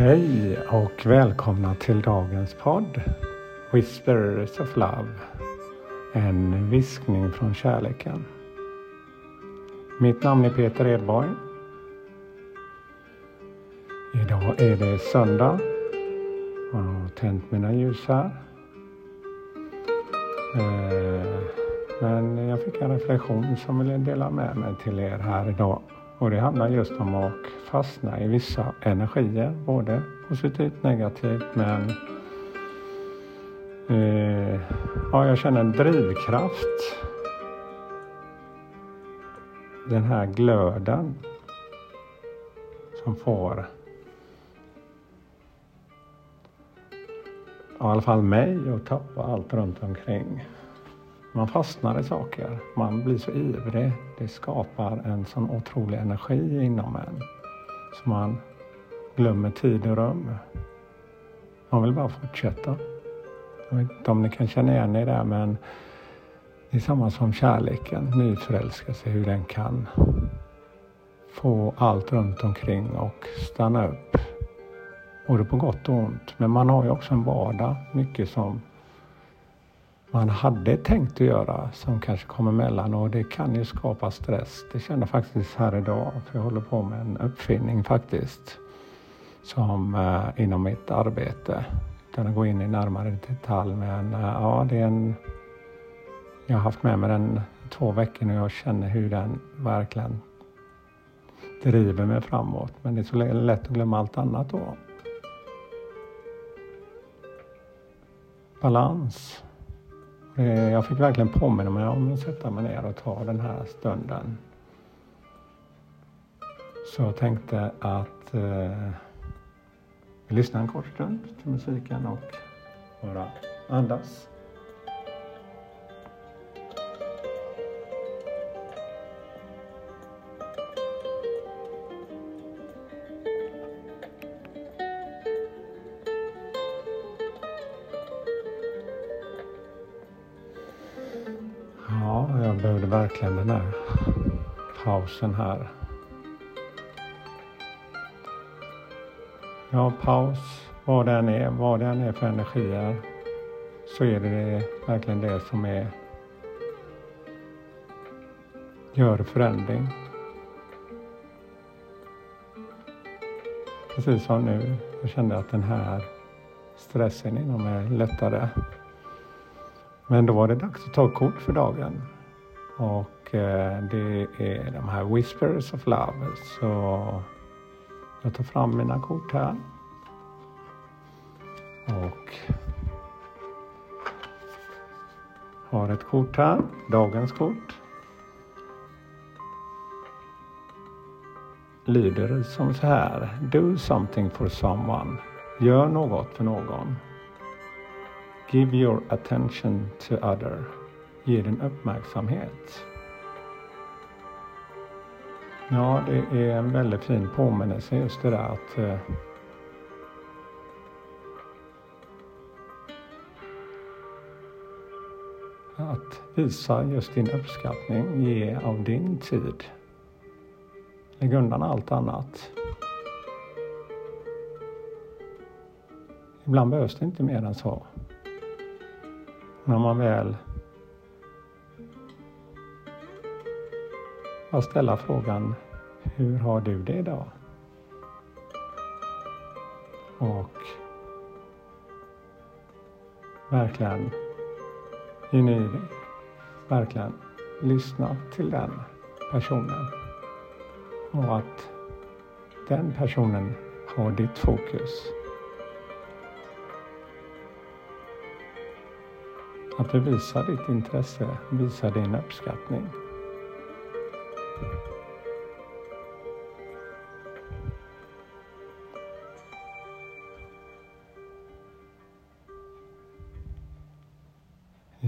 Hej och välkomna till dagens podd Whispers of Love. En viskning från kärleken. Mitt namn är Peter Edborg. Idag är det söndag. Jag har tänt mina ljus här. Eh, men jag fick en reflektion som jag vill dela med mig till er här idag. Och det handlar just om att fastna i vissa energier, både positivt och negativt. Men eh, ja, jag känner en drivkraft. Den här glöden som får i alla fall mig att tappa allt runt omkring. Man fastnar i saker. Man blir så ivrig. Det skapar en sån otrolig energi inom en. Så man glömmer tid och rum. Man vill bara fortsätta. Jag vet inte om ni kan känna igen er där men det är samma som kärleken, nyförälskelse, hur den kan få allt runt omkring och stanna upp. Både på gott och ont. Men man har ju också en vardag, mycket som man hade tänkt att göra som kanske kommer emellan och det kan ju skapa stress. Det känner jag faktiskt här idag för jag håller på med en uppfinning faktiskt som eh, inom mitt arbete utan att gå in i närmare detalj men eh, ja det är en jag har haft med mig den två veckor nu och jag känner hur den verkligen driver mig framåt men det är så lätt att glömma allt annat då. Balans Eh, jag fick verkligen påminna mig om att sätta mig ner och ta den här stunden. Så jag tänkte att eh, vi lyssnar en kort stund till musiken och bara andas. Jag behövde verkligen den här pausen här. Ja, paus, vad den är, vad den är för energier, så är det verkligen det som är gör förändring. Precis som nu, jag kände att den här stressen inom mig lättade. Men då var det dags att ta kort för dagen. Och eh, det är de här Whispers of Love. Så jag tar fram mina kort här. Och har ett kort här, dagens kort. Lyder som så här. Do something for someone. Gör något för någon. Give your attention to other ge den uppmärksamhet. Ja, det är en väldigt fin påminnelse just det där att eh, att visa just din uppskattning, ge av din tid. Lägg undan allt annat. Ibland behövs det inte mer än så. När man väl att ställa frågan Hur har du det idag? Och verkligen i verkligen lyssna till den personen. Och att den personen har ditt fokus. Att du visar ditt intresse, visar din uppskattning.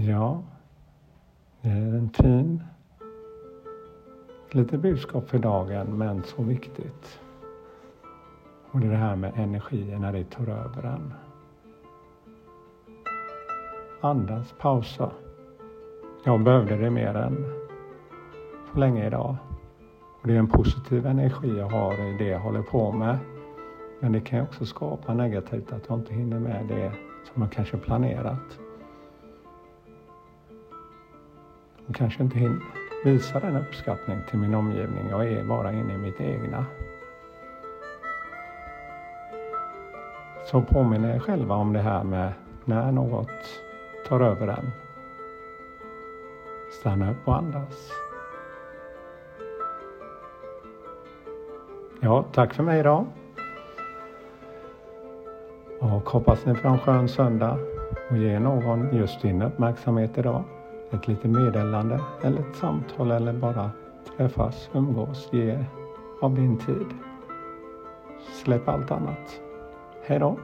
Ja, det är en fin lite budskap för dagen, men så viktigt. Och det är det här med energin när det tar över en. Andas, pausa. Jag behövde det mer än så länge idag. Och det är en positiv energi jag har i det jag håller på med. Men det kan också skapa negativt att jag inte hinner med det som jag kanske planerat. Och kanske inte hinner visa den uppskattning till min omgivning. Jag är bara inne i mitt egna. Så påminner er själva om det här med när något tar över en. Stanna upp och andas. Ja, tack för mig idag. Och hoppas ni får en skön söndag och ge någon just din uppmärksamhet idag. Ett litet meddelande eller ett samtal eller bara träffas, umgås, ge av din tid. Släpp allt annat. Hej då!